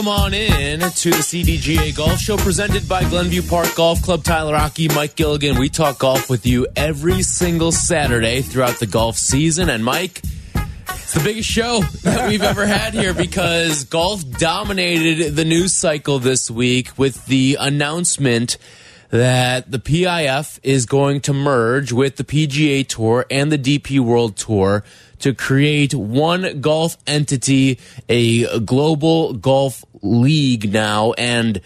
Welcome on in to the CDGA Golf Show presented by Glenview Park Golf Club. Tyler Rocky, Mike Gilligan. We talk golf with you every single Saturday throughout the golf season. And Mike, it's the biggest show that we've ever had here because golf dominated the news cycle this week with the announcement that the PIF is going to merge with the PGA Tour and the DP World Tour to create one golf entity, a global golf league now. And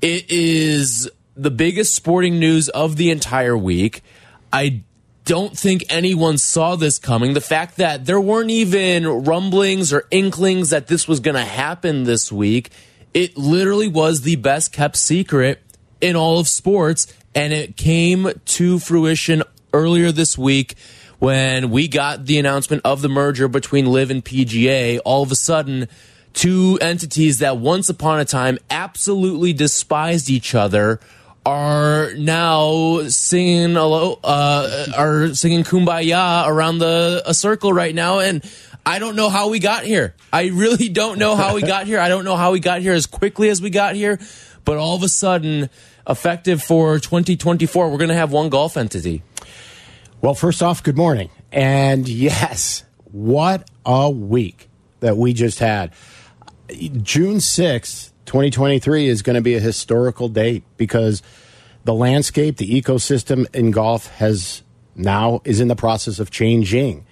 it is the biggest sporting news of the entire week. I don't think anyone saw this coming. The fact that there weren't even rumblings or inklings that this was going to happen this week, it literally was the best kept secret in all of sports. And it came to fruition earlier this week when we got the announcement of the merger between LIV and PGA. All of a sudden, two entities that once upon a time absolutely despised each other are now singing hello, uh, are singing kumbaya around the a circle right now and I don't know how we got here. I really don't know how we got here. I don't know how we got here as quickly as we got here, but all of a sudden effective for 2024 we're going to have one golf entity. Well, first off, good morning. And yes, what a week that we just had. June 6th, 2023 is going to be a historical date because the landscape, the ecosystem in golf has now is in the process of changing.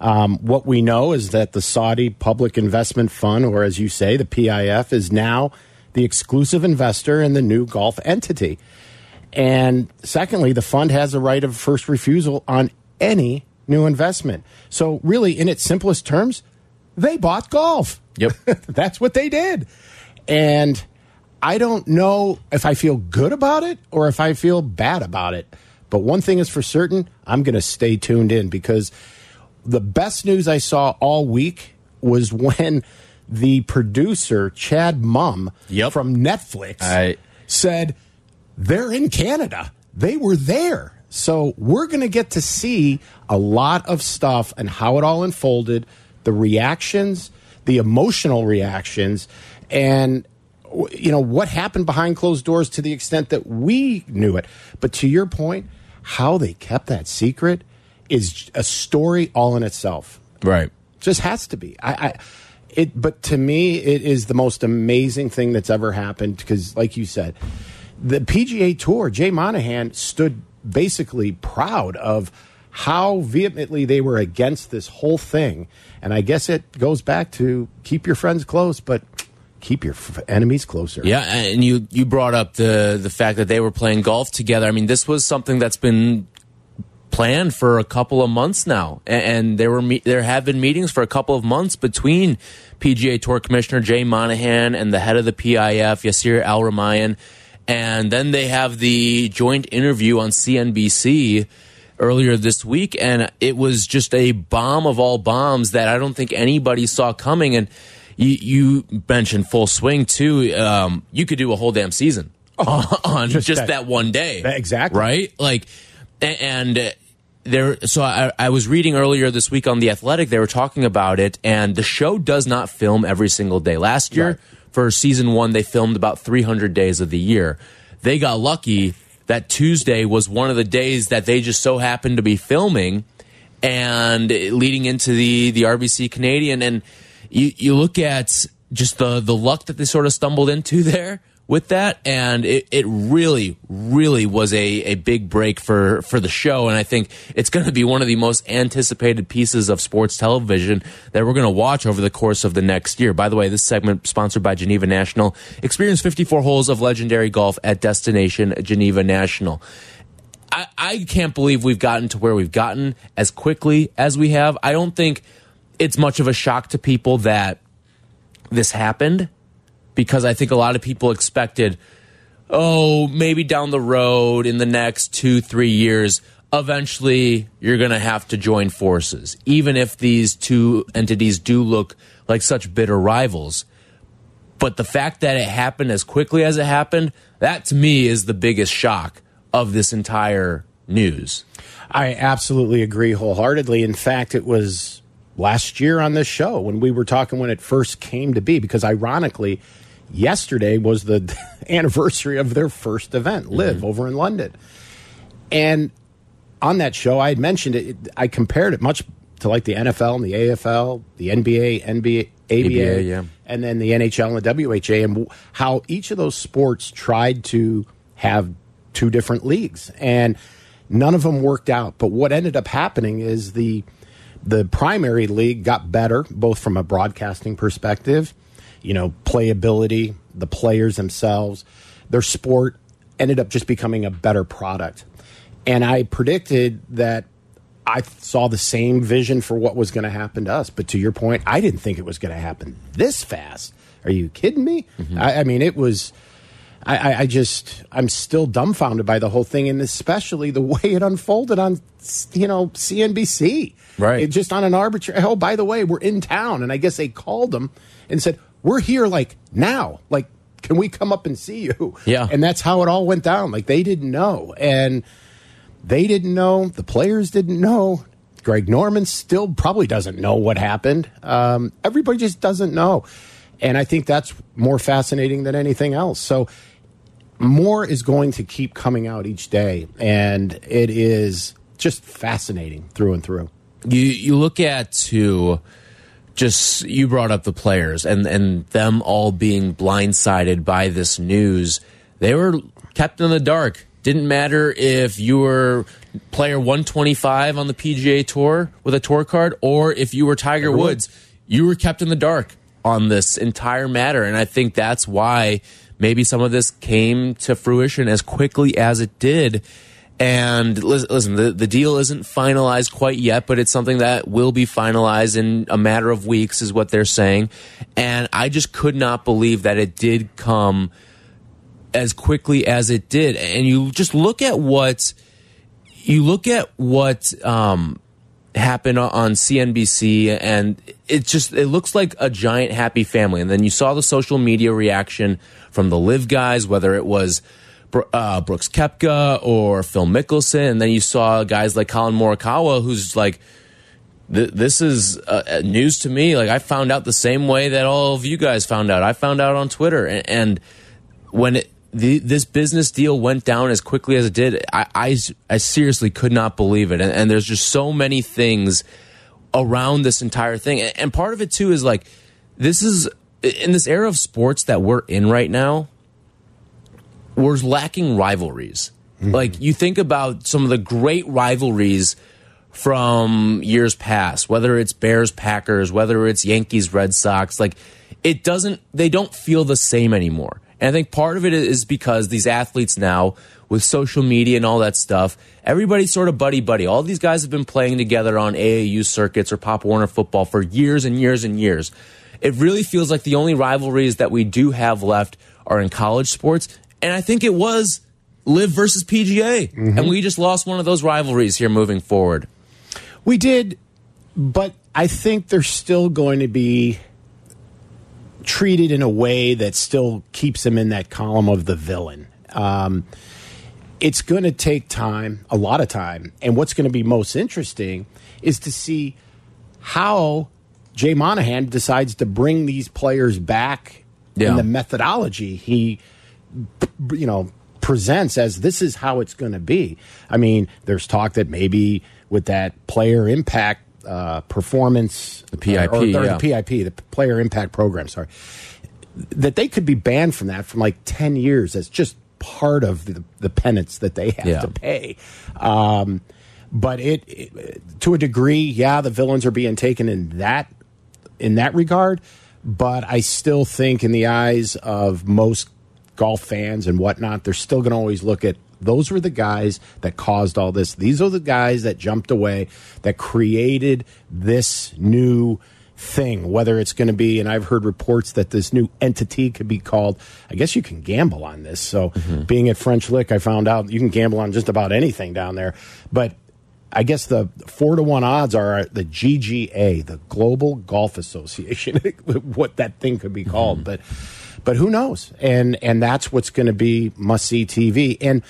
Um, what we know is that the Saudi Public Investment Fund, or as you say, the PIF, is now the exclusive investor in the new golf entity. And secondly, the fund has a right of first refusal on any new investment. So, really, in its simplest terms, they bought golf. Yep. That's what they did. And I don't know if I feel good about it or if I feel bad about it. But one thing is for certain, I'm going to stay tuned in because the best news I saw all week was when the producer, Chad Mumm Yep. from Netflix, I- said, they're in Canada. They were there. So we're going to get to see a lot of stuff and how it all unfolded, the reactions, the emotional reactions, and you know what happened behind closed doors to the extent that we knew it. But to your point, how they kept that secret is a story all in itself Right. just has to be. I, I it, but to me, it is the most amazing thing that's ever happened because, like you said, the PGA Tour, Jay Monahan stood basically proud of how vehemently they were against this whole thing, and I guess it goes back to keep your friends close, but keep your enemies closer. Yeah, and you you brought up the the fact that they were playing golf together. I mean, this was something that's been planned for a couple of months now, A- and there were there have been meetings for a couple of months between PGA Tour Commissioner Jay Monahan and the head of the PIF Yasir Al Rumayyan, and then they have the joint interview on CNBC earlier this week, and it was just a bomb of all bombs that I don't think anybody saw coming. And you, you mentioned full swing too. Um, you could do a whole damn season on just, just that, that- one day, Exactly. right? Like, and uh, there. So I, I was reading earlier this week on the Athletic. They were talking about it, and the show does not film every single day. Last year Right. for season one, they filmed about 300 days of the year. They got lucky that Tuesday was one of the days that they just so happened to be filming and leading into the the RBC Canadian. And you you look at just the the luck that they sort of stumbled into there with that, and it, it really, really was a, a big break for, for the show. And I think it's going to be one of the most anticipated pieces of sports television that we're going to watch over the course of the next year. By the way, this segment sponsored by Geneva National. Experience 54 holes of legendary golf at Destination Geneva National. I, I can't believe we've gotten to where we've gotten as quickly as we have. I don't think it's much of a shock to people that this happened because I think a lot of people expected, oh, maybe down the road in the next two, three years, eventually you're going to have to join forces, even if these two entities do look like such bitter rivals. But the fact that it happened as quickly as it happened, that to me is the biggest shock of this entire news. I absolutely agree wholeheartedly. In fact, it was last year on this show when we were talking when it first came to be, because ironically, yesterday was the anniversary of their first event, LIV, mm -hmm. over in London. And on that show, I had mentioned it, I compared it much to like the NFL and the AFL, the NBA, NBA, ABA, ABA yeah. and then the NHL and the WHA, and how each of those sports tried to have two different leagues. And none of them worked out. But what ended up happening is the the primary league got better, both from a broadcasting perspective you know, playability, the players themselves, their sport ended up just becoming a better product. And I predicted that I saw the same vision for what was going to happen to us. But to your point, I didn't think it was going to happen this fast. Are you kidding me? Mm -hmm. I, I, mean, it was. I, I, just, I'm still dumbfounded by the whole thing, and especially the way it unfolded on, you know, CNBC. Right. It just on an arbitrary. Oh, by the way, we're in town, and I guess they called them and said, we're here like now. Like, can we come up and see you? Yeah. And that's how it all went down. Like, they didn't know. And they didn't know. The players didn't know. Greg Norman still probably doesn't know what happened. Um, everybody just doesn't know. And I think that's more fascinating than anything else. So, more is going to keep coming out each day. And it is just fascinating through and through. You, you look at, too, just you brought up the players and and them all being blindsided by this news. They were kept in the dark. Didn't matter if you were player 125 on the PGA Tour with a tour card or if you were Tiger Woods. You were kept in the dark on this entire matter and I think that's why maybe some of this came to fruition as quickly as it did and listen, the, the deal isn't finalized quite yet, but it's something that will be finalized in a matter of weeks, is what they're saying. And I just could not believe that it did come as quickly as it did. And you just look at what you look at what um, happened on CNBC, and it just it looks like a giant happy family. And then you saw the social media reaction from the LIV guys, whether it was uh, Brooks Koepka or Phil Mickelson, and then you saw guys like Collin Morikawa, who's like, "This is uh, news to me." Like I found out the same way that all of you guys found out. I found out on Twitter, and, and when it, the, this business deal went down as quickly as it did, I, I, I seriously could not believe it. And, and, there's just so many things around this entire thing, and, and part of it too is like this is in this era of sports that we're in right now we're lacking rivalries. Mm -hmm. Like you think about some of the great rivalries from years past, whether it's Bears Packers, whether it's Yankees Red Sox, like it doesn't they don't feel the same anymore. And I think part of it is because these athletes now with social media and all that stuff, everybody's sort of buddy buddy. All these guys have been playing together on AAU circuits or Pop Warner football for years and years and years. It really feels like the only rivalries that we do have left are in college sports and I think it was LIV versus PGA. Mm -hmm. And we just lost one of those rivalries here moving forward. We did, but I think they're still going to be treated in a way that still keeps them in that column of the villain. Um, it's going to take time, a lot of time. And what's going to be most interesting is to see how Jay Monahan decides to bring these players back yeah. in the methodology he you know, presents as this is how it's going to be. I mean, there's talk that maybe with that player impact uh, performance, the PIP, or, or yeah. the PIP, the player impact program. Sorry, that they could be banned from that from like 10 years as just part of the, the penance that they have Yeah. to pay. Um, but it, it, to a degree, yeah, the villains are being taken in that in that regard. But I still think, in the eyes of most golf fans and whatnot, they're still going to always look at those were the guys that caused all this. These are the guys that jumped away, that created this new thing. Whether it's going to be, and I've heard reports that this new entity could be called. I guess you can gamble on this. So, mm-hmm. being at French Lick, I found out you can gamble on just about anything down there. But I guess the four to one odds are the GGA, the Global Golf Association, what that thing could be called. Mm-hmm. But but who knows? And and that's what's going to be must see TV. And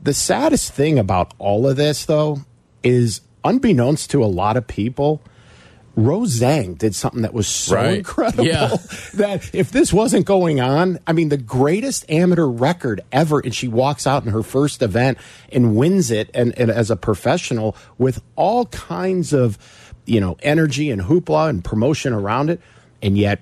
the saddest thing about all of this, though, is unbeknownst to a lot of people. Rose Zhang did something that was so Right. incredible Yeah. that if this wasn't going on, I mean, the greatest amateur record ever, and she walks out in her first event and wins it, and, and as a professional with all kinds of, you know, energy and hoopla and promotion around it, and yet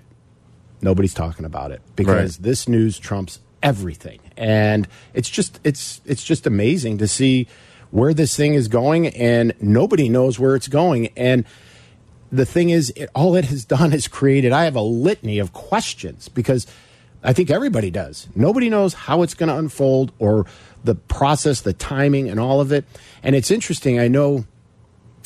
nobody's talking about it because Right. this news trumps everything, and it's just it's it's just amazing to see where this thing is going, and nobody knows where it's going, and the thing is, it, all it has done is created. I have a litany of questions because I think everybody does. Nobody knows how it's going to unfold or the process, the timing, and all of it. And it's interesting. I know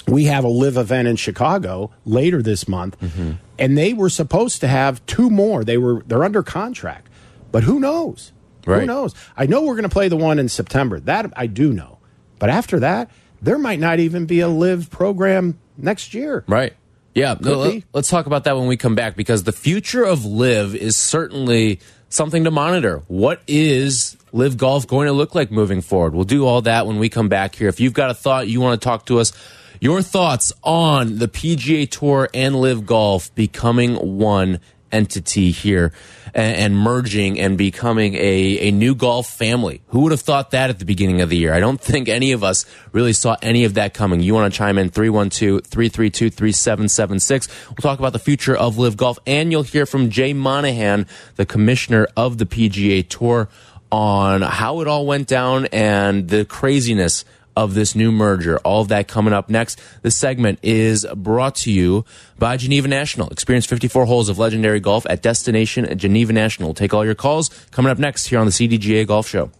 we have a LIV event in Chicago later this month, mm-hmm. and they were supposed to have two more. They were they're under contract, but who knows? Who knows? I know we're going to play the one in September. That I do know, but after that, there might not even be a LIV program next year. Right. Yeah. no, let's talk about that when we come back because the future of LIV is certainly something to monitor. What is LIV Golf going to look like moving forward? We'll do all that when we come back here. If you've got a thought you want to talk to us, your thoughts on the PGA Tour and LIV Golf becoming one entity here and, and merging and becoming a, a new golf family. Who would have thought that at the beginning of the year? I don't think any of us really saw any of that coming. You want to chime in 312 332 3776. We'll talk about the future of LIV Golf and you'll hear from Jay Monahan, the commissioner of the PGA Tour, on how it all went down and the craziness of this new merger. All of that coming up next. This segment is brought to you by Geneva National. Experience 54 holes of legendary golf at Destination Geneva National. Take all your calls coming up next here on the CDGA Golf Show.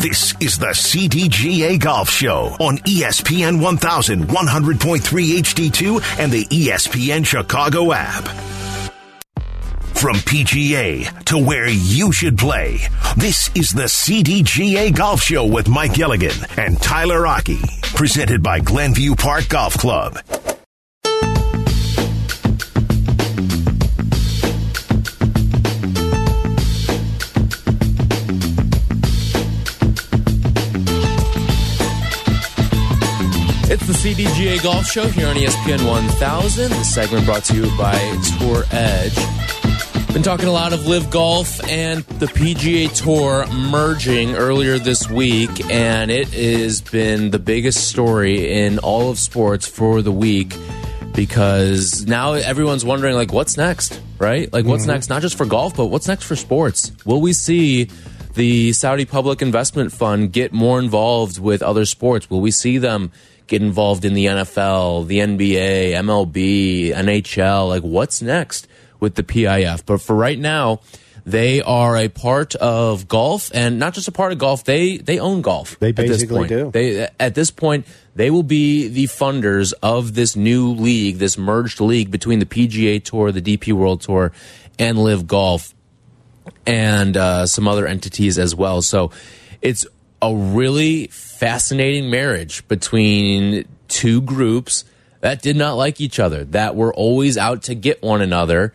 This is the CDGA Golf Show on ESPN 1100.3 HD2 and the ESPN Chicago app. From PGA to where you should play, this is the CDGA Golf Show with Mike Gilligan and Tyler Rocky, presented by Glenview Park Golf Club. It's the CDGA Golf Show here on ESPN 1000. This segment brought to you by Tour Edge. Been talking a lot of LIV Golf and the PGA Tour merging earlier this week, and it has been the biggest story in all of sports for the week because now everyone's wondering, like, what's next, right? Like, what's mm-hmm. next, not just for golf, but what's next for sports? Will we see the Saudi Public Investment Fund get more involved with other sports? Will we see them get involved in the NFL, the NBA, MLB, NHL? Like, what's next with the PIF? But for right now, they are a part of golf, and not just a part of golf. They they own golf. They at this basically point. do. They at this point they will be the funders of this new league, this merged league between the PGA Tour, the DP World Tour, and LIV Golf and uh, some other entities as well. So it's a really fascinating marriage between two groups that did not like each other, that were always out to get one another.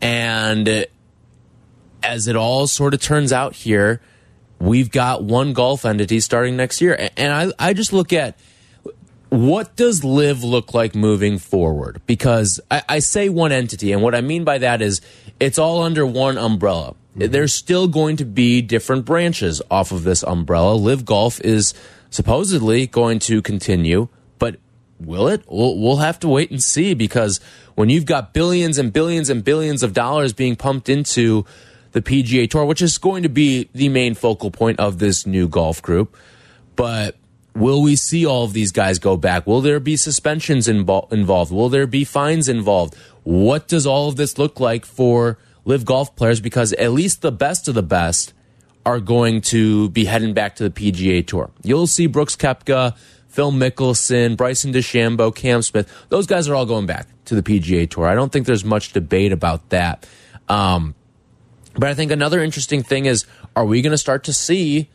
And as it all sort of turns out here, we've got one golf entity starting next year. And I, I just look at what does LIV look like moving forward? Because I, I say one entity, and what I mean by that is it's all under one umbrella. Mm-hmm. There's still going to be different branches off of this umbrella. LIV Golf is supposedly going to continue, will it? We'll, we'll have to wait and see because when you've got billions and billions and billions of dollars being pumped into the PGA Tour, which is going to be the main focal point of this new golf group, but will we see all of these guys go back? Will there be suspensions involved? Will there be fines involved? What does all of this look like for LIV golf players? Because at least the best of the best are going to be heading back to the PGA Tour. You'll see Brooks Koepka, Phil Mickelson, Bryson DeChambeau, Cam Smith. Those guys are all going back to the PGA Tour. I don't think there's much debate about that. Um, but I think another interesting thing is are we going to start to see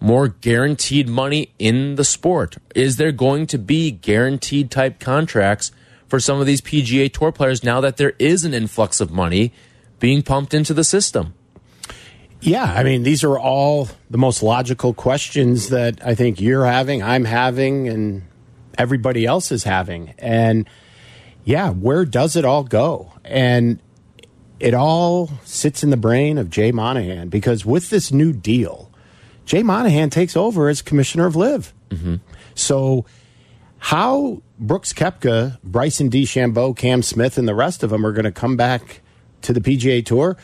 more guaranteed money in the sport? Is there going to be guaranteed type contracts for some of these PGA Tour players now that there is an influx of money being pumped into the system? Yeah, I mean, these are all the most logical questions that I think you're having, I'm having, and everybody else is having. And yeah, where does it all go? And it all sits in the brain of Jay Monahan because with this new deal, Jay Monahan takes over as commissioner of LIV. Mm -hmm. So, how Brooks Koepka, Bryson DeChambeau, Cam Smith, and the rest of them are going to come back to the PGA Tour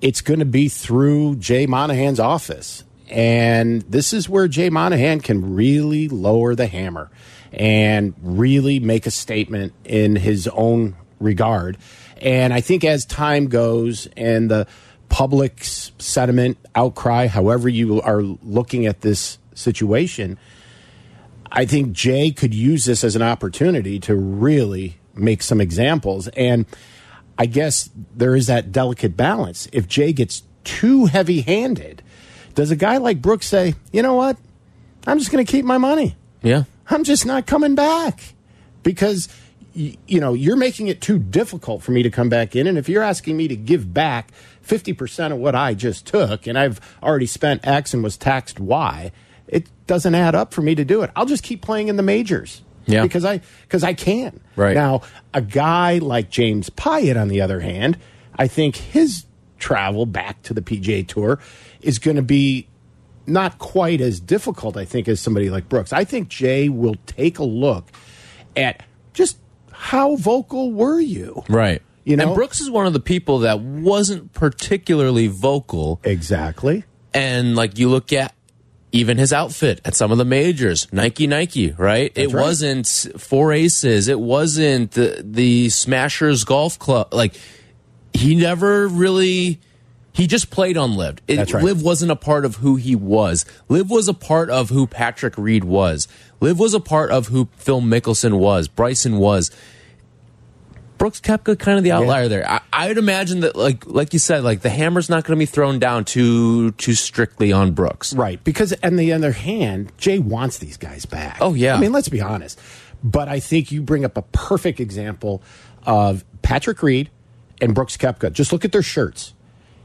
it's going to be through Jay Monahan's office. And this is where Jay Monahan can really lower the hammer and really make a statement in his own regard. And I think as time goes and the public's sentiment, outcry, however you are looking at this situation, I think Jay could use this as an opportunity to really make some examples. And I guess there is that delicate balance. If Jay gets too heavy handed, does a guy like Brooks say, you know what? I'm just going to keep my money. Yeah. I'm just not coming back because, you know, you're making it too difficult for me to come back in. And if you're asking me to give back 50% of what I just took and I've already spent X and was taxed Y, it doesn't add up for me to do it. I'll just keep playing in the majors. Yeah. Because I because I can. Right. Now, a guy like James Piot, on the other hand, I think his travel back to the PGA Tour is going to be not quite as difficult, I think, as somebody like Brooks. I think Jay will take a look at just how vocal were you? Right. You know? And Brooks is one of the people that wasn't particularly vocal. Exactly. And like you look at even his outfit at some of the majors, Nike, Nike, right? That's it right. wasn't Four Aces. It wasn't the, the Smashers Golf Club. Like he never really. He just played on LIV. It, right. LIV wasn't a part of who he was. LIV was a part of who Patrick Reed was. LIV was a part of who Phil Mickelson was. Bryson was. Brooks Koepka kind of the outlier Yeah. there. I, I would imagine that, like like you said, like the hammer's not going to be thrown down too too strictly on Brooks. Right. Because on the other hand, Jay wants these guys back. Oh, yeah. I mean, let's be honest. But I think you bring up a perfect example of Patrick Reed and Brooks Koepka. Just look at their shirts.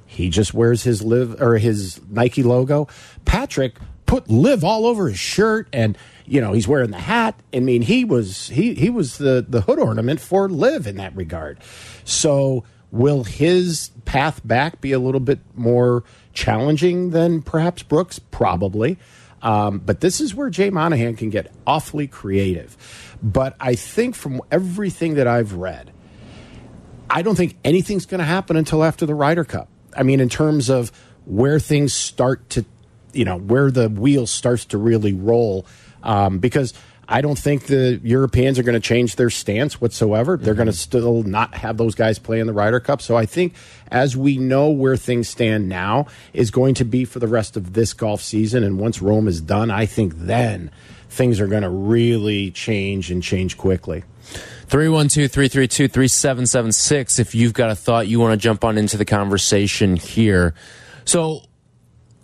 He just wears his LIV or his Nike logo. Patrick put LIV all over his shirt and you know he's wearing the hat. I mean he was he he was the the hood ornament for LIV in that regard. So will his path back be a little bit more challenging than perhaps brooks? Probably. Um, but this is where jay monahan can get awfully creative. But i think from everything that i've read I don't think anything's going to happen until after the Ryder Cup. I mean, in terms of where things start to, you know, where the wheel starts to really roll, um, because I don't think the Europeans are going to change their stance whatsoever. They're going to still not have those guys play in the Ryder Cup. So I think as we know where things stand now is going to be for the rest of this golf season. And once Rome is done, I think then things are going to really change and change quickly. 312 332 3776 if you've got a thought you want to jump on into the conversation here. So,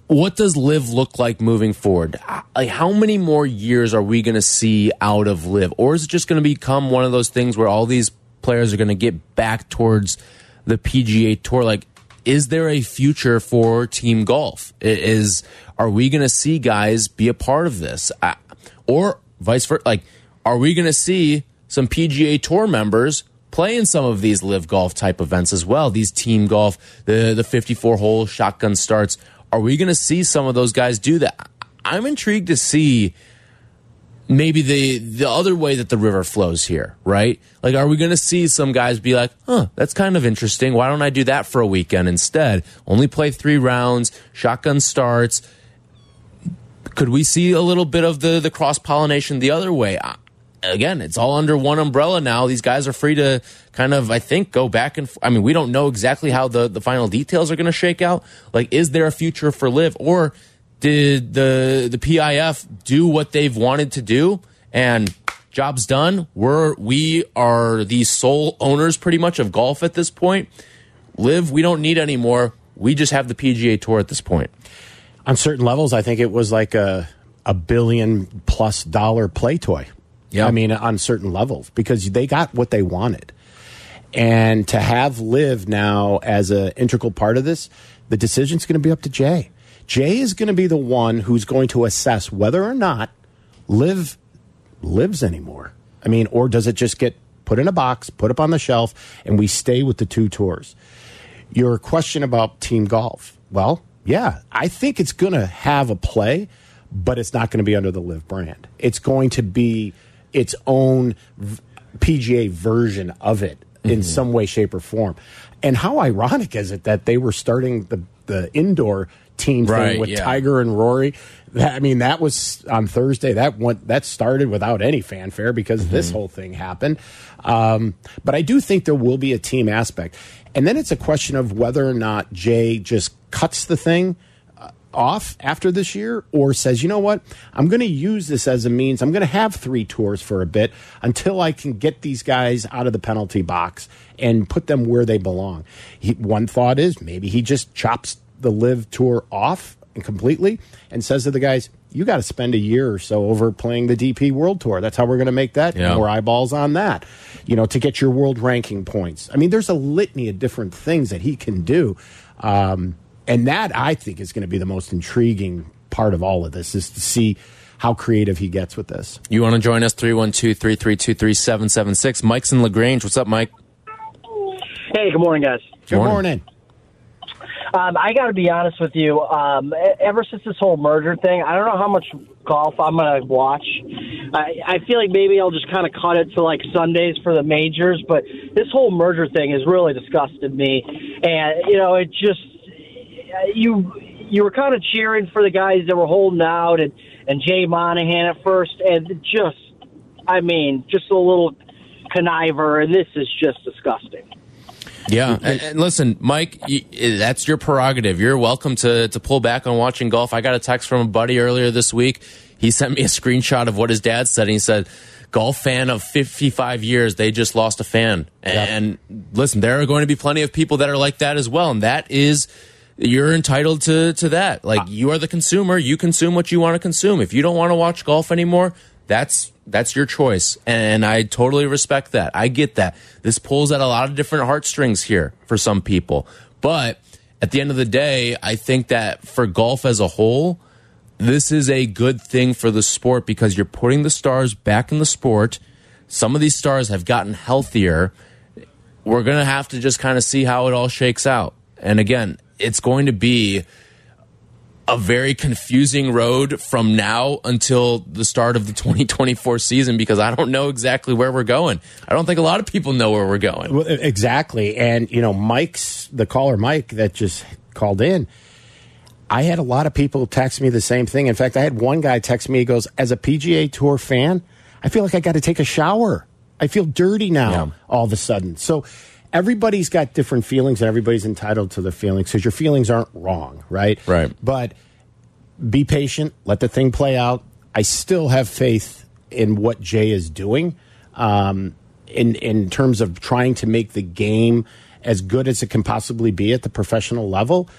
what does LIV look like moving forward? Uh, like, how many more years are we going to see out of LIV? Or is it just going to become one of those things where all these players are going to get back towards the PGA Tour? Like, is there a future for team golf? Is are we going to see guys be a part of this, uh, or vice versa? Like, are we going to see some PGA Tour members play in some of these LIV golf type events as well? These team golf, the the fifty four hole shotgun starts. Are we going to see some of those guys do that? I'm intrigued to see maybe the the other way that the river flows here, right? Like, are we going to see some guys be like, "Huh, that's kind of interesting. Why don't I do that for a weekend instead? Only play three rounds, shotgun starts." Could we see a little bit of the the cross pollination the other way? Again, it's all under one umbrella now. These guys are free to kind of, I think, go back and. I mean, we don't know exactly how the the final details are going to shake out. Like, is there a future for LIV, or? did the the PIF do what they've wanted to do and job's done we're we are the sole owners pretty much of golf at this point LIV, we don't need anymore we just have the PGA tour at this point on certain levels I think it was like a a billion plus dollar play toy yeah I mean on certain levels because they got what they wanted and to have LIV now as an integral part of this the decision's going to be up to Jay Jay is going to be the one who's going to assess whether or not LIV lives anymore. I mean, or does it just get put in a box, put up on the shelf, and we stay with the two tours? Your question about team golf. Well, yeah, I think it's going to have a play, but it's not going to be under the LIV brand. It's going to be its own PGA version of it in mm -hmm. some way, shape, or form. And how ironic is it that they were starting the the indoor team right, thing with yeah. Tiger and Rory. That, I mean, that was on Thursday. That went that started without any fanfare because mm-hmm. this whole thing happened. Um, but I do think there will be a team aspect, and then it's a question of whether or not Jay just cuts the thing off after this year or says, you know what, I'm going to use this as a means. I'm going to have three tours for a bit until I can get these guys out of the penalty box and put them where they belong. He, one thought is maybe he just chops the LIV tour off completely and says to the guys, you got to spend a year or so over playing the DP World Tour. That's how we're going to make that yeah. more eyeballs on that. You know, to get your world ranking points. I mean, there's a litany of different things that he can do, um, and that I think is going to be the most intriguing part of all of this is to see how creative he gets with this. You want to join us 312-332-3776. Mike's in LaGrange. What's up, Mike? Hey, good morning, guys. Good morning. morning. Um, I got to be honest with you. Um, ever since this whole merger thing, I don't know how much golf I'm going to watch. I, I feel like maybe I'll just kind of cut it to like Sundays for the majors, but this whole merger thing has really disgusted me. And, you know, it just, Uh, you, you were kind of cheering for the guys that were holding out and, and Jay Monahan at first, and just, I mean, just a little conniver, and this is just disgusting. Yeah, and, and listen, Mike, you, that's your prerogative. You're welcome to to pull back on watching golf. I got a text from a buddy earlier this week. He sent me a screenshot of what his dad said. And he said, "Golf fan of 55 years, they just lost a fan." And yep. listen, there are going to be plenty of people that are like that as well, and that is you're entitled to to that. Like ah. you are the consumer, you consume what you want to consume. If you don't want to watch golf anymore, that's that's your choice. And i totally respect that. I get that. This pulls at a lot of different heartstrings here for some people. But at the end of the day i think that for golf as a whole this is a good thing for the sport because you're putting the stars back in the sport. Some of these stars have gotten healthier. We're going to have to just kind of see how it all shakes out. And again it's going to be a very confusing road from now until the start of the 2024 season because I don't know exactly where we're going. I don't think a lot of people know where we're going. Well, exactly. And, you know, Mike's, the caller Mike that just called in, I had a lot of people text me the same thing. In fact, I had one guy text me, he goes, as a PGA Tour fan, I feel like I got to take a shower. I feel dirty now yeah. all of a sudden. So, everybody's got different feelings and everybody's entitled to their feelings because your feelings aren't wrong, right? Right. But be patient, let the thing play out. I still have faith in what Jay is doing um, in, in terms of trying to make the game as good as it can possibly be at the professional level.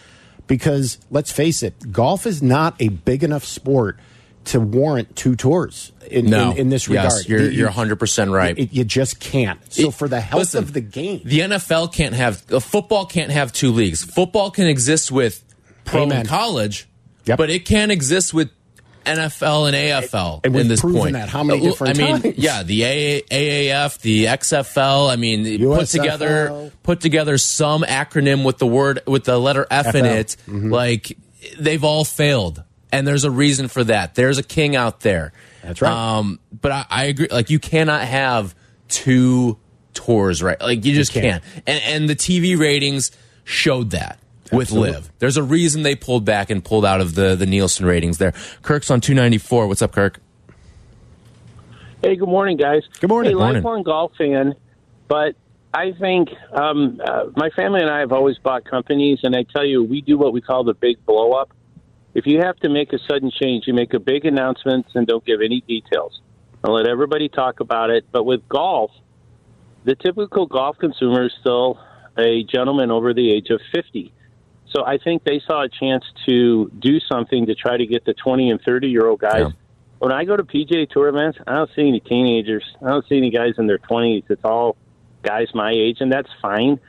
Because let's face it, golf is not a big enough sport to warrant two tours in, no. in, in, this regard. Yes, you're, you're 100% right. It, you just can't. So, it, for the health listen, of the game, the NFL can't have, uh, football can't have two leagues. Football can exist with pro Amen. and college, yep. but it can't exist with NFL and AFL and in this point. That how many uh, different I mean, times? yeah, the AAF, the XFL. I mean, USFL. put together put together some acronym with the word with the letter F FL. in it. Mm -hmm. Like they've all failed and there's a reason for that. There's a king out there. That's right. Um, but I, I agree. Like you cannot have two tours, right? Like you just You can't. can't. And and the TV ratings showed that with Absolutely. LIV. There's a reason they pulled back and pulled out of the the Nielsen ratings there. Kirk's on 294. What's up, Kirk? Hey, good morning, guys. Good morning. Hey, Morning. lifelong golf fan, but I think um, uh, my family and I have always bought companies, and I tell you, we do what we call the big blow up. If you have to make a sudden change, you make a big announcement and don't give any details. I'll let everybody talk about it. But with golf, the typical golf consumer is still a gentleman over the age of 50. So I think they saw a chance to do something to try to get the 20 and 30 year old guys. Yeah. When I go to PGA Tour events, I don't see any teenagers. I don't see any guys in their 20s. It's all guys my age, and that's fine.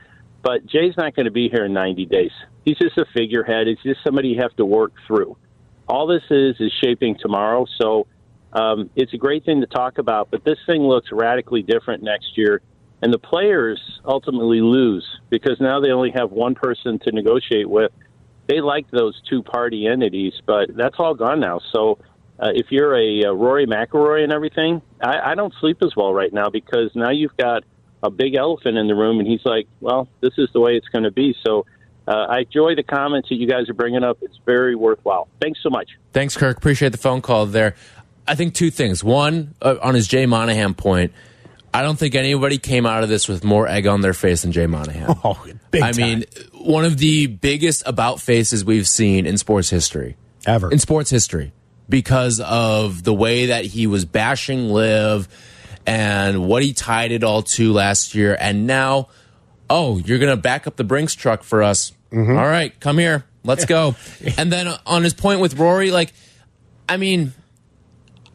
But Jay's not going to be here in 90 days. He's just a figurehead. He's just somebody you have to work through. All this is is shaping tomorrow. So um, it's a great thing to talk about, but this thing looks radically different next year. And the players ultimately lose because now they only have one person to negotiate with. They like those two party entities, but that's all gone now. So uh, if you're a, uh Rory McIlroy and everything, I, I don't sleep as well right now because now you've got a big elephant in the room, and he's like, "Well, this is the way it's going to be." So uh, I enjoy the comments that you guys are bringing up. It's very worthwhile. Thanks so much. Thanks, Kirk. Appreciate the phone call there. I think two things. One, uh, on his Jay Monahan point, I don't think anybody came out of this with more egg on their face than Jay Monahan. Oh, big I time. mean, one of the biggest about faces we've seen in sports history. Ever. In sports history. Because of the way that he was bashing LIV and what he tied it all to last year. And now, oh, you're going to back up the Brinks truck for us. Mm-hmm. All right, come here. Let's go. and then on his point with Rory, like, I mean,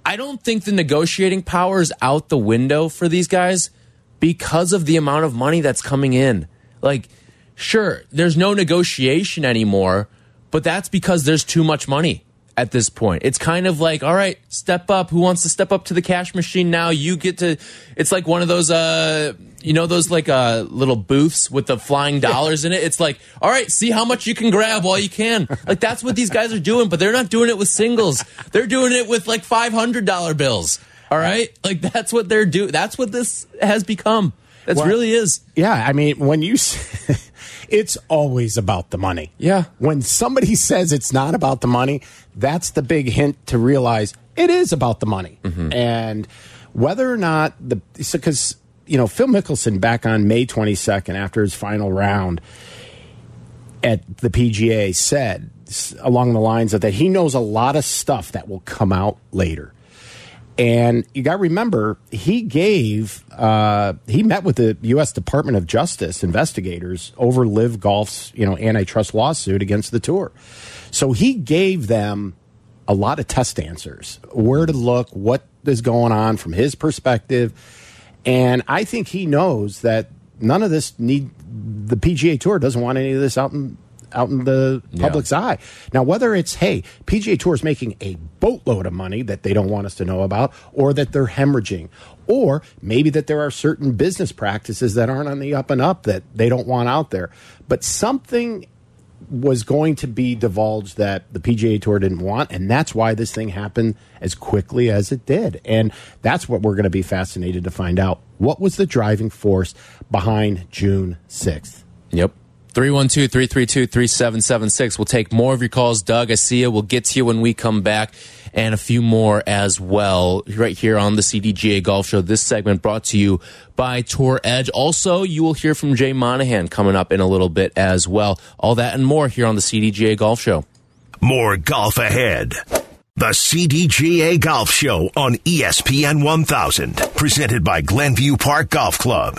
I don't think the negotiating power is out the window for these guys because of the amount of money that's coming in. Like, sure, there's no negotiation anymore, but that's because there's too much money at this point. It's kind of like, all right, step up. Who wants to step up to the cash machine now? You get to, it's like one of those, uh, you know, those like uh, little booths with the flying dollars in it. It's like, all right, see how much you can grab while you can. Like that's what these guys are doing, but they're not doing it with singles. They're doing it with like $500 bills. All right. Like that's what they're doing. That's what this has become. That Well- really is. Yeah, I mean, when you, s- it's always about the money. Yeah. When somebody says it's not about the money, that's the big hint to realize it is about the money. Mm-hmm. And whether or not the, because, you know, Phil Mickelson back on May 22nd after his final round at the PGA said along the lines of that he knows a lot of stuff that will come out later. And you got to remember, he gave, uh, he met with the U.S. Department of Justice investigators over LIV Golf's, you know, antitrust lawsuit against the tour. So he gave them a lot of test answers, where to look, what is going on from his perspective. And I think he knows that none of this need, the PGA Tour doesn't want any of this out in, out in the public's eye. Now, whether it's, hey, PGA Tour is making a boatload of money that they don't want us to know about, or that they're hemorrhaging, or maybe that there are certain business practices that aren't on the up and up that they don't want out there. But something was going to be divulged that the PGA Tour didn't want, and that's why this thing happened as quickly as it did. And that's what we're going to be fascinated to find out. What was the driving force behind June 6th? Yep. 312 332 3776. We'll take more of your calls, Doug. I see you. We'll get to you when we come back, and a few more as well, right here on the CDGA Golf Show. This segment brought to you by Tour Edge. Also, you will hear from Jay Monahan coming up in a little bit as well. All that and more here on the CDGA Golf Show. More golf ahead. The CDGA Golf Show on ESPN 1000, presented by Glenview Park Golf Club.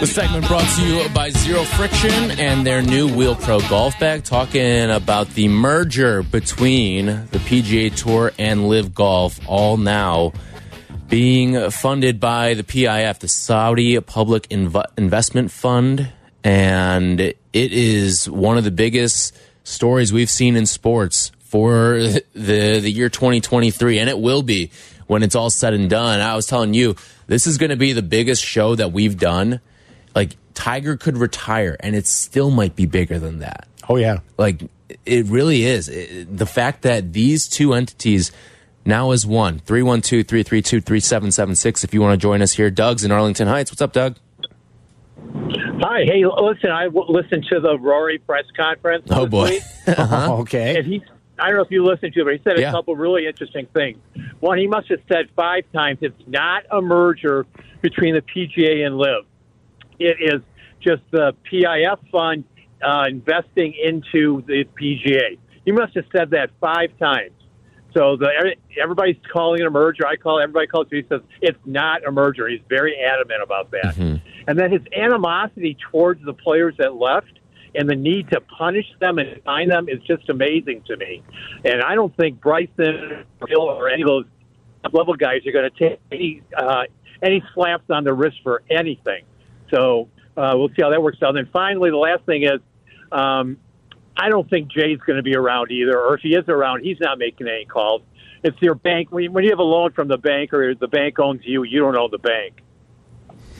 The segment brought to you by Zero Friction and their new Wheel Pro golf bag, talking about the merger between the PGA Tour and LIV Golf, all now being funded by the PIF, the Saudi Public Inv Investment Fund, and it is one of the biggest stories we've seen in sports for the the year 2023, and it will be when it's all said and done. I was telling you, this is going to be the biggest show that we've done. Like Tiger could retire, and it still might be bigger than that. Oh yeah, like it really is. It, the fact that these two entities now is one 312 332 3776. If you want to join us here, Doug's in Arlington Heights. What's up, Doug? Hi. Hey, listen, I listened to the Rory press conference. Oh, boy. uh -huh. okay. And he, I don't know if you listened to it, but he said a yeah. couple really interesting things. One, he must have said five times it's not a merger between the PGA and LIV. It is just the PIF fund uh, investing into the PGA. You must have said that five times. So the everybody's calling it a merger. I call it, everybody calls it. He says it's not a merger. He's very adamant about that. Mm-hmm. And then his animosity towards the players that left and the need to punish them and fine them is just amazing to me. And I don't think Bryson Hill or any of those level guys are going to take any uh, any slaps on the wrist for anything. So uh, we'll see how that works out. And then finally, the last thing is. Um, I don't think Jay's going to be around either, or if he is around, he's not making any calls. It's your bank. When you have a loan from the bank or the bank owns you, you don't own the bank.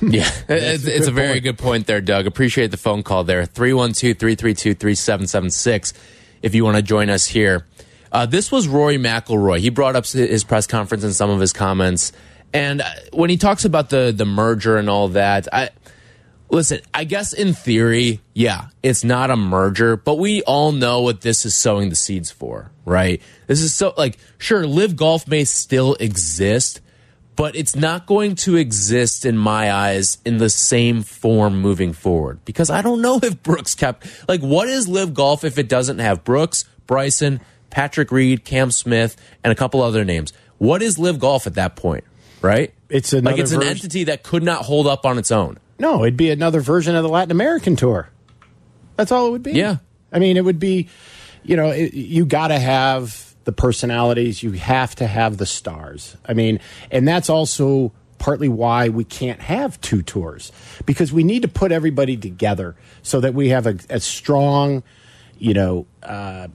Yeah, it's, it's a, very good point there, Doug. Appreciate the phone call there. 312 332 3776 if you want to join us here. Uh, this was Rory McIlroy. He brought up his press conference and some of his comments. And when he talks about the, the merger and all that, I, Listen, I guess in theory, yeah, it's not a merger, but we all know what this is sowing the seeds for, right? This is so like, sure, LIV Golf may still exist, but it's not going to exist in my eyes in the same form moving forward because I don't know if Brooks Koepka like what is LIV Golf if it doesn't have Brooks, Bryson, Patrick Reed, Cam Smith, and a couple other names. What is LIV Golf at that point, right? It's like it's an entity that could not hold up on its own. No, it'd be another version of the Latin American tour. That's all it would be. Yeah. I mean, it would be, you know, it, you got to have the personalities, you have to have the stars. I mean, and that's also partly why we can't have two tours because we need to put everybody together so that we have a, a strong, you know, uh,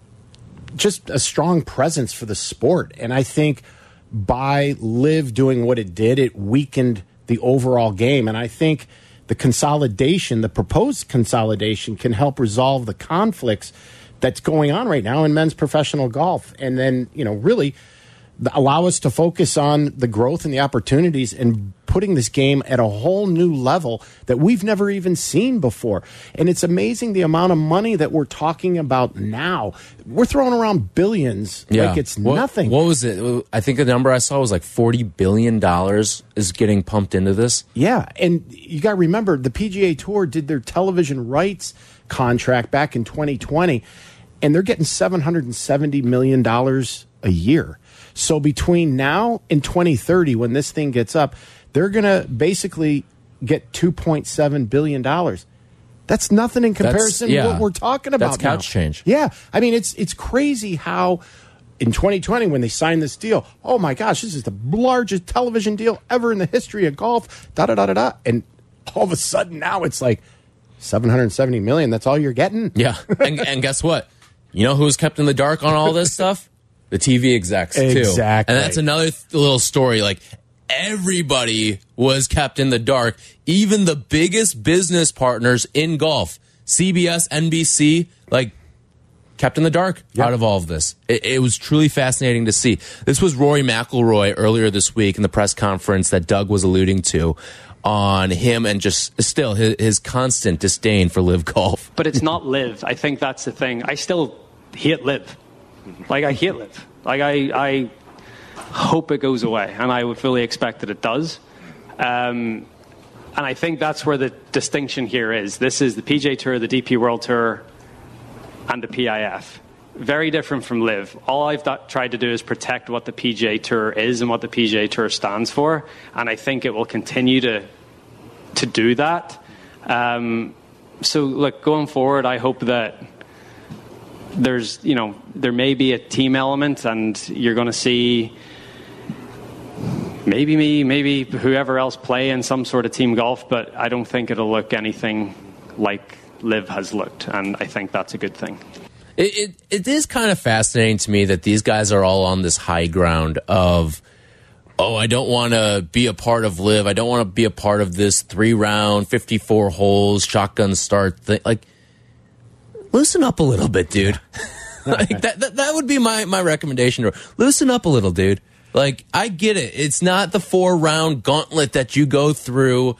just a strong presence for the sport. And I think by LIV doing what it did, it weakened the overall game. And I think the consolidation, the proposed consolidation, can help resolve the conflicts that's going on right now in men's professional golf. And then, you know, really allow us to focus on the growth and the opportunities and putting this game at a whole new level that we've never even seen before. And it's amazing the amount of money that we're talking about now. We're throwing around billions yeah. like it's what, nothing. What was it? I think the number I saw was like $40 billion is getting pumped into this. Yeah. And you got to remember the PGA Tour did their television rights contract back in 2020, and they're getting $770 million a year. So between now and 2030, when this thing gets up, they're going to basically get $2.7 billion. That's nothing in comparison yeah, to what we're talking about. That's couch now. change. Yeah. I mean, it's, it's crazy how in 2020 when they signed this deal, oh my gosh, this is the largest television deal ever in the history of golf, da da da da da. And all of a sudden now it's like 770 million. That's all you're getting. Yeah. and, and guess what? You know who's kept in the dark on all this stuff? The TV execs, too. Exactly. And that's another little story. Like, everybody was kept in the dark, even the biggest business partners in golf, CBS, NBC, like kept in the dark yep. out of all of this. It, it, was truly fascinating to see. This was Rory McIlroy earlier this week in the press conference that Doug was alluding to on him and just still his, his constant disdain for LIV golf. But it's not LIV. I think that's the thing. I still hate LIV. Like I hate LIV. Like I, I hope it goes away, and I would fully expect that it does. Um, and I think that's where the distinction here is. This is the PGA Tour, the DP World Tour, and the PIF. Very different from LIV. All I've th- tried to do is protect what the PGA Tour is and what the PGA Tour stands for, and I think it will continue to to do that. Um, so, look, going forward, I hope that there's, you know, there may be a team element, and you're going to see maybe me, maybe whoever else play in some sort of team golf, but I don't think it'll look anything like LIV has looked, and I think that's a good thing. It, it, it is kind of fascinating to me that these guys are all on this high ground of, oh, I don't want to be a part of LIV. I don't want to be a part of this three round, 54 holes, shotgun start thing. Like, loosen up a little bit, dude. like that, that, that would be my, my recommendation. Loosen up a little, dude. Like, I get it. It's not the four round gauntlet that you go through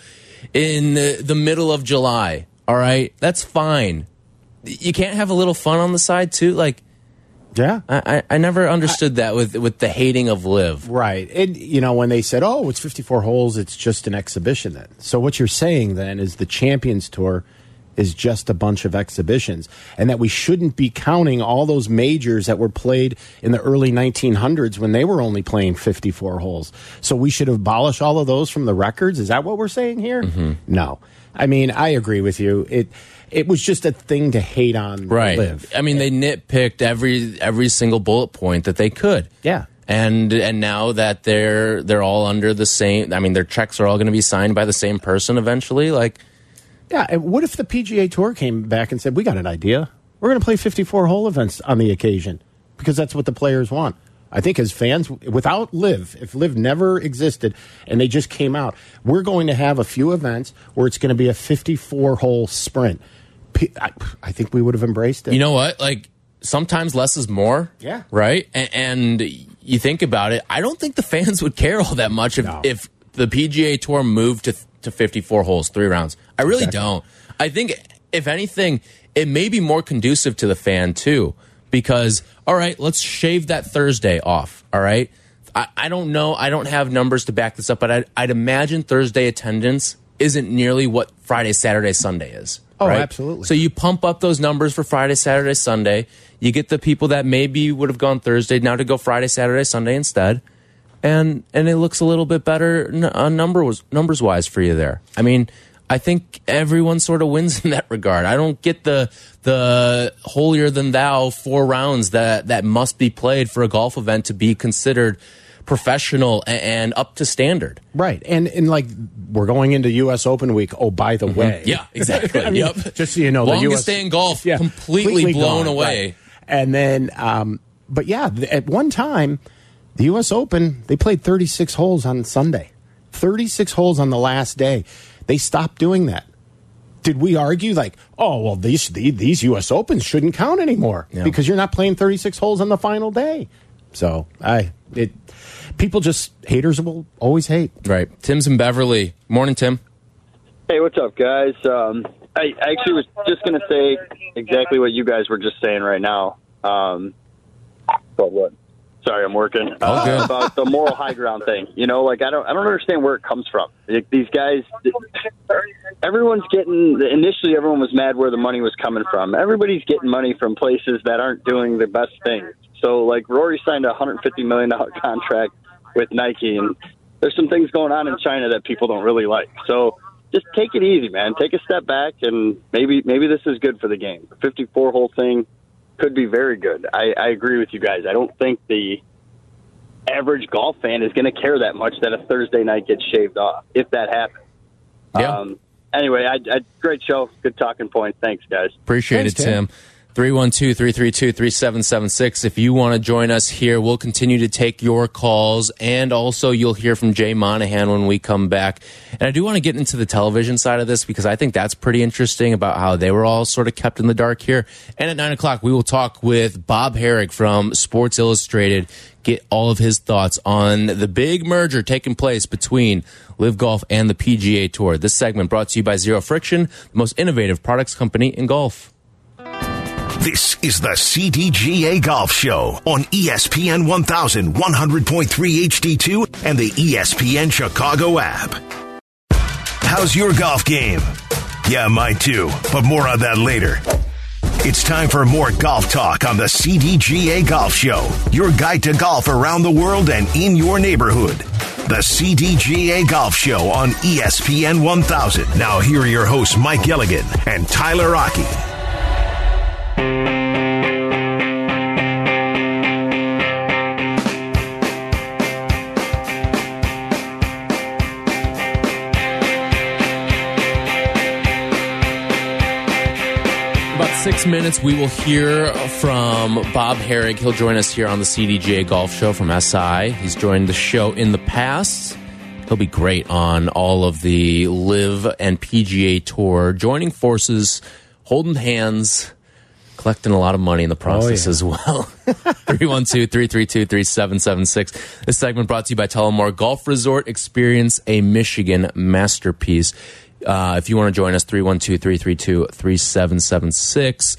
in the, the middle of July. All right. That's fine. You can't have a little fun on the side too. Like, yeah, I, I never understood I, that with with the hating of LIV. Right, and you know when they said, "Oh, it's 54 holes, it's just an exhibition." Then, so what you're saying then is the Champions Tour is just a bunch of exhibitions and that we shouldn't be counting all those majors that were played in the early 1900s when they were only playing 54 holes. So we should abolish all of those from the records. Is that what we're saying here? Mm -hmm. No. I mean, I agree with you. It it was just a thing to hate on right. LIV. I mean, they nitpicked every every single bullet point that they could. Yeah. And and now that they're they're all under the same I mean their checks are all going to be signed by the same person eventually like yeah, and what if the PGA Tour came back and said, "We got an idea. We're going to play 54 hole events on the occasion because that's what the players want." I think as fans, without LIV, if LIV never existed and they just came out, we're going to have a few events where it's going to be a 54 hole sprint. I think we would have embraced it. You know what? Like sometimes less is more. Yeah. Right. And, and you think about it. I don't think the fans would care all that much if, no. if the PGA Tour moved to to 54 holes, three rounds. I really exactly. don't. I think, if anything, it may be more conducive to the fan too, because, all right, let's shave that Thursday off. All right. I, I don't know. I don't have numbers to back this up, but I'd, I'd imagine Thursday attendance isn't nearly what Friday, Saturday, Sunday is. Oh, right? absolutely. So you pump up those numbers for Friday, Saturday, Sunday. You get the people that maybe would have gone Thursday now to go Friday, Saturday, Sunday instead and and it looks a little bit better uh, numbers numbers wise for you there. I mean, I think everyone sort of wins in that regard. I don't get the the holier than thou four rounds that that must be played for a golf event to be considered professional and, up to standard. Right. And and like we're going into US Open week. Oh, by the mm -hmm. way. Yeah, exactly. I mean, yep. Just so you know, Longest the US day in golf yeah, completely, completely blown gone, away. Right. And then um but yeah, at one time the U.S. Open, they played 36 holes on Sunday, 36 holes on the last day. They stopped doing that. Did we argue like, oh well, these these U.S. Opens shouldn't count anymore yeah. because you're not playing 36 holes on the final day? So I it people just haters will always hate. Right. Tim's in Beverly. Morning, Tim. Hey, what's up, guys? Um, I actually was just going to say exactly what you guys were just saying right now. Um, but what? Sorry, I'm working. Uh, about the moral high ground thing. You know, like I don't, I don't understand where it comes from. Like, these guys, everyone's getting. Initially, everyone was mad where the money was coming from. Everybody's getting money from places that aren't doing the best things. So, like Rory signed a 150 million dollar contract with Nike, and there's some things going on in China that people don't really like. So, just take it easy, man. Take a step back, and maybe maybe this is good for the game. The 54 hole thing could be very good. I, I agree with you guys. I don't think the average golf fan is going to care that much that a Thursday night gets shaved off if that happens. Yeah. Um, anyway, I, I, great show. Good talking point. Thanks, guys. Appreciate Thanks, it, Tim. Tim. 312 332 3776. If you want to join us here, we'll continue to take your calls. And also, you'll hear from Jay Monahan when we come back. And I do want to get into the television side of this because I think that's pretty interesting about how they were all sort of kept in the dark here. And at 9 o'clock, we will talk with Bob Harig from Sports Illustrated, get all of his thoughts on the big merger taking place between LIV Golf and the PGA Tour. This segment brought to you by Zero Friction, the most innovative products company in golf. This is the CDGA Golf Show on ESPN 1100.3 HD2 and the ESPN Chicago app. How's your golf game? Yeah, mine too, but more on that later. It's time for more golf talk on the CDGA Golf Show, your guide to golf around the world and in your neighborhood. The CDGA Golf Show on ESPN 1000. Now, here are your hosts, Mike Gilligan and Tyler Rocky. Six minutes, we will hear from Bob Harig. He'll join us here on the CDGA Golf Show from SI. He's joined the show in the past. He'll be great on all of the LIV and PGA Tour, joining forces, holding hands, collecting a lot of money in the process oh, yeah. as well. 312 332 3776. This segment brought to you by Tullamore Golf Resort. Experience a Michigan masterpiece. Uh, if you want to join us, 312 332 3776.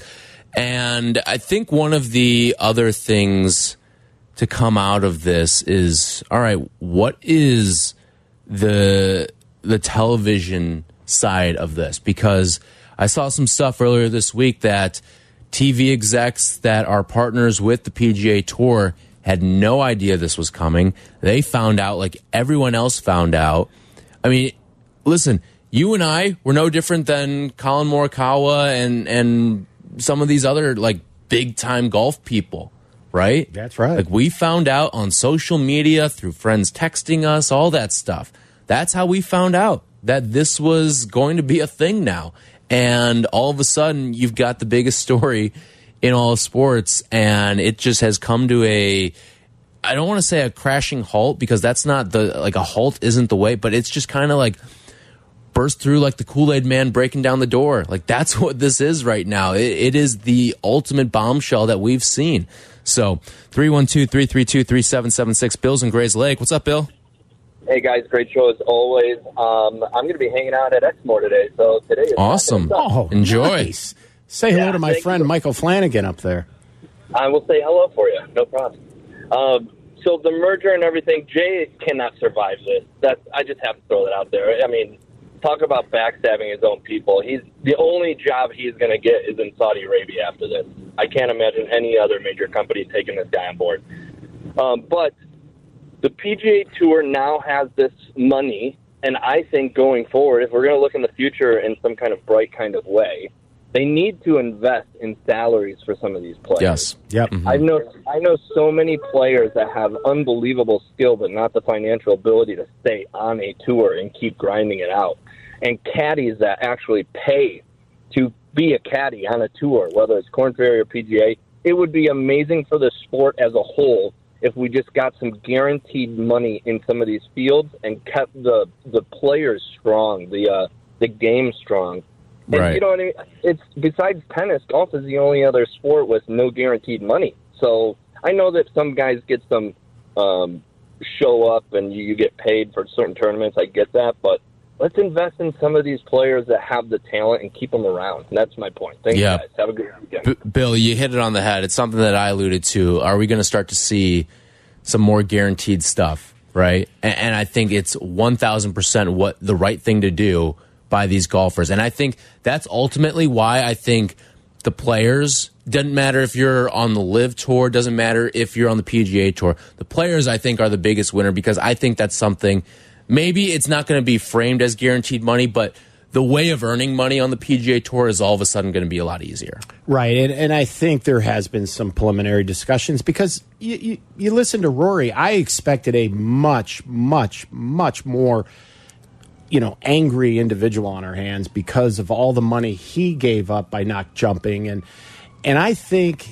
And I think one of the other things to come out of this is all right, what is the the television side of this? Because I saw some stuff earlier this week that TV execs that are partners with the PGA Tour had no idea this was coming. They found out like everyone else found out. I mean, listen, you and I were no different than Collin Morikawa and and some of these other like big time golf people, right? That's right. Like we found out on social media through friends texting us, all that stuff. That's how we found out that this was going to be a thing now. And all of a sudden, you've got the biggest story in all of sports, and it just has come to a I don't want to say a crashing halt because that's not the like a halt isn't the way, but it's just kind of like burst through like the Kool Aid man breaking down the door. Like that's what this is right now. it, it is the ultimate bombshell that we've seen. So 312 332 3776, Bill's in Grayslake. What's up, Bill? Hey guys, great show as always. Um, I'm going to be hanging out at Exmoor today, so today is awesome. Oh, enjoy. Nice. Say hello yeah, to my friend you. Michael Flanagan up there. I will say hello for you. No problem. Um, so the merger and everything, Jay cannot survive this. That I just have to throw that out there. I mean, talk about backstabbing his own people. He's the only job he's going to get is in Saudi Arabia after this. I can't imagine any other major company taking this guy on board. Um, but the PGA Tour now has this money, and I think going forward, if we're going to look in the future in some kind of bright kind of way, they need to invest in salaries for some of these players. Yes. Yep. Mm-hmm. I know I know so many players that have unbelievable skill but not the financial ability to stay on a tour and keep grinding it out and caddies that actually pay to be a caddy on a tour, whether it's Korn Ferry or PGA. It would be amazing for the sport as a whole if we just got some guaranteed money in some of these fields and kept the the players strong, the uh, the game strong. And right. you know what I mean? It's besides tennis, golf is the only other sport with no guaranteed money. So I know that some guys get some um, show up and you, you get paid for certain tournaments. I get that, but let's invest in some of these players that have the talent and keep them around. And that's my point. Thank yeah. you guys. Have a good weekend. B Bill, you hit it on the head. It's something that I alluded to. Are we going to start to see some more guaranteed stuff? Right. And, and I think it's 1000% what the right thing to do by these golfers. And I think that's ultimately why I think the players doesn't matter if you're on the LIV tour doesn't matter if you're on the pga tour the players i think are the biggest winner because i think that's something maybe it's not going to be framed as guaranteed money, but the way of earning money on the PGA Tour is all of a sudden going to be a lot easier. Right. And, and I think there has been some preliminary discussions because you, you, you listen to Rory. I expected a much, much, much more you know angry individual on our hands because of all the money he gave up by not jumping and and I think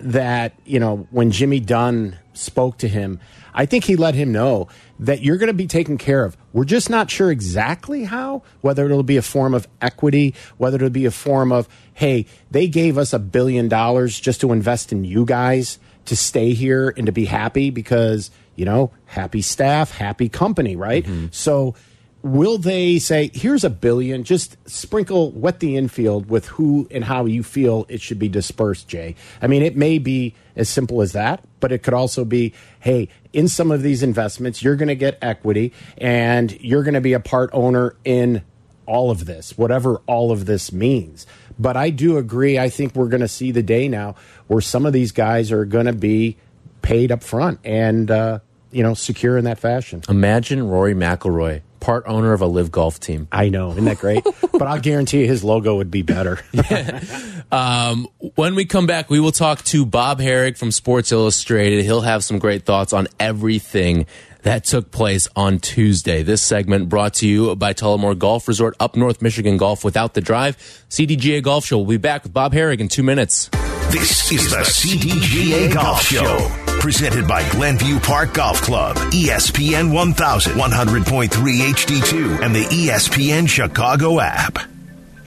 that you know when Jimmy Dunne spoke to him I think he let him know that you're going to be taken care of. We're just not sure exactly how, whether it'll be a form of equity, whether it'll be a form of, hey, they gave us a billion dollars just to invest in you guys to stay here and to be happy because, you know, happy staff, happy company, right? Mm -hmm. So, will they say, here's a billion, just sprinkle, wet the infield with who and how you feel it should be dispersed, Jay? I mean, it may be as simple as that, but it could also be, hey, in some of these investments, you're going to get equity and you're going to be a part owner in all of this, whatever all of this means. But I do agree. I think we're going to see the day now where some of these guys are going to be paid up front and, uh, you know, secure in that fashion. Imagine Rory McIlroy part owner of a LIV golf team. I know, isn't that great? but I'll guarantee his logo would be better. yeah. um, when we come back, we will talk to Bob Harig from Sports Illustrated. He'll have some great thoughts on everything that took place on Tuesday. This segment brought to you by Tullamore Golf Resort, up North Michigan Golf without the drive. CDGA Golf Show. will be back with Bob Harig in two minutes. This is the CDGA Golf Show presented by Glenview Park Golf Club, ESPN 1100.3 HD2, and the ESPN Chicago app.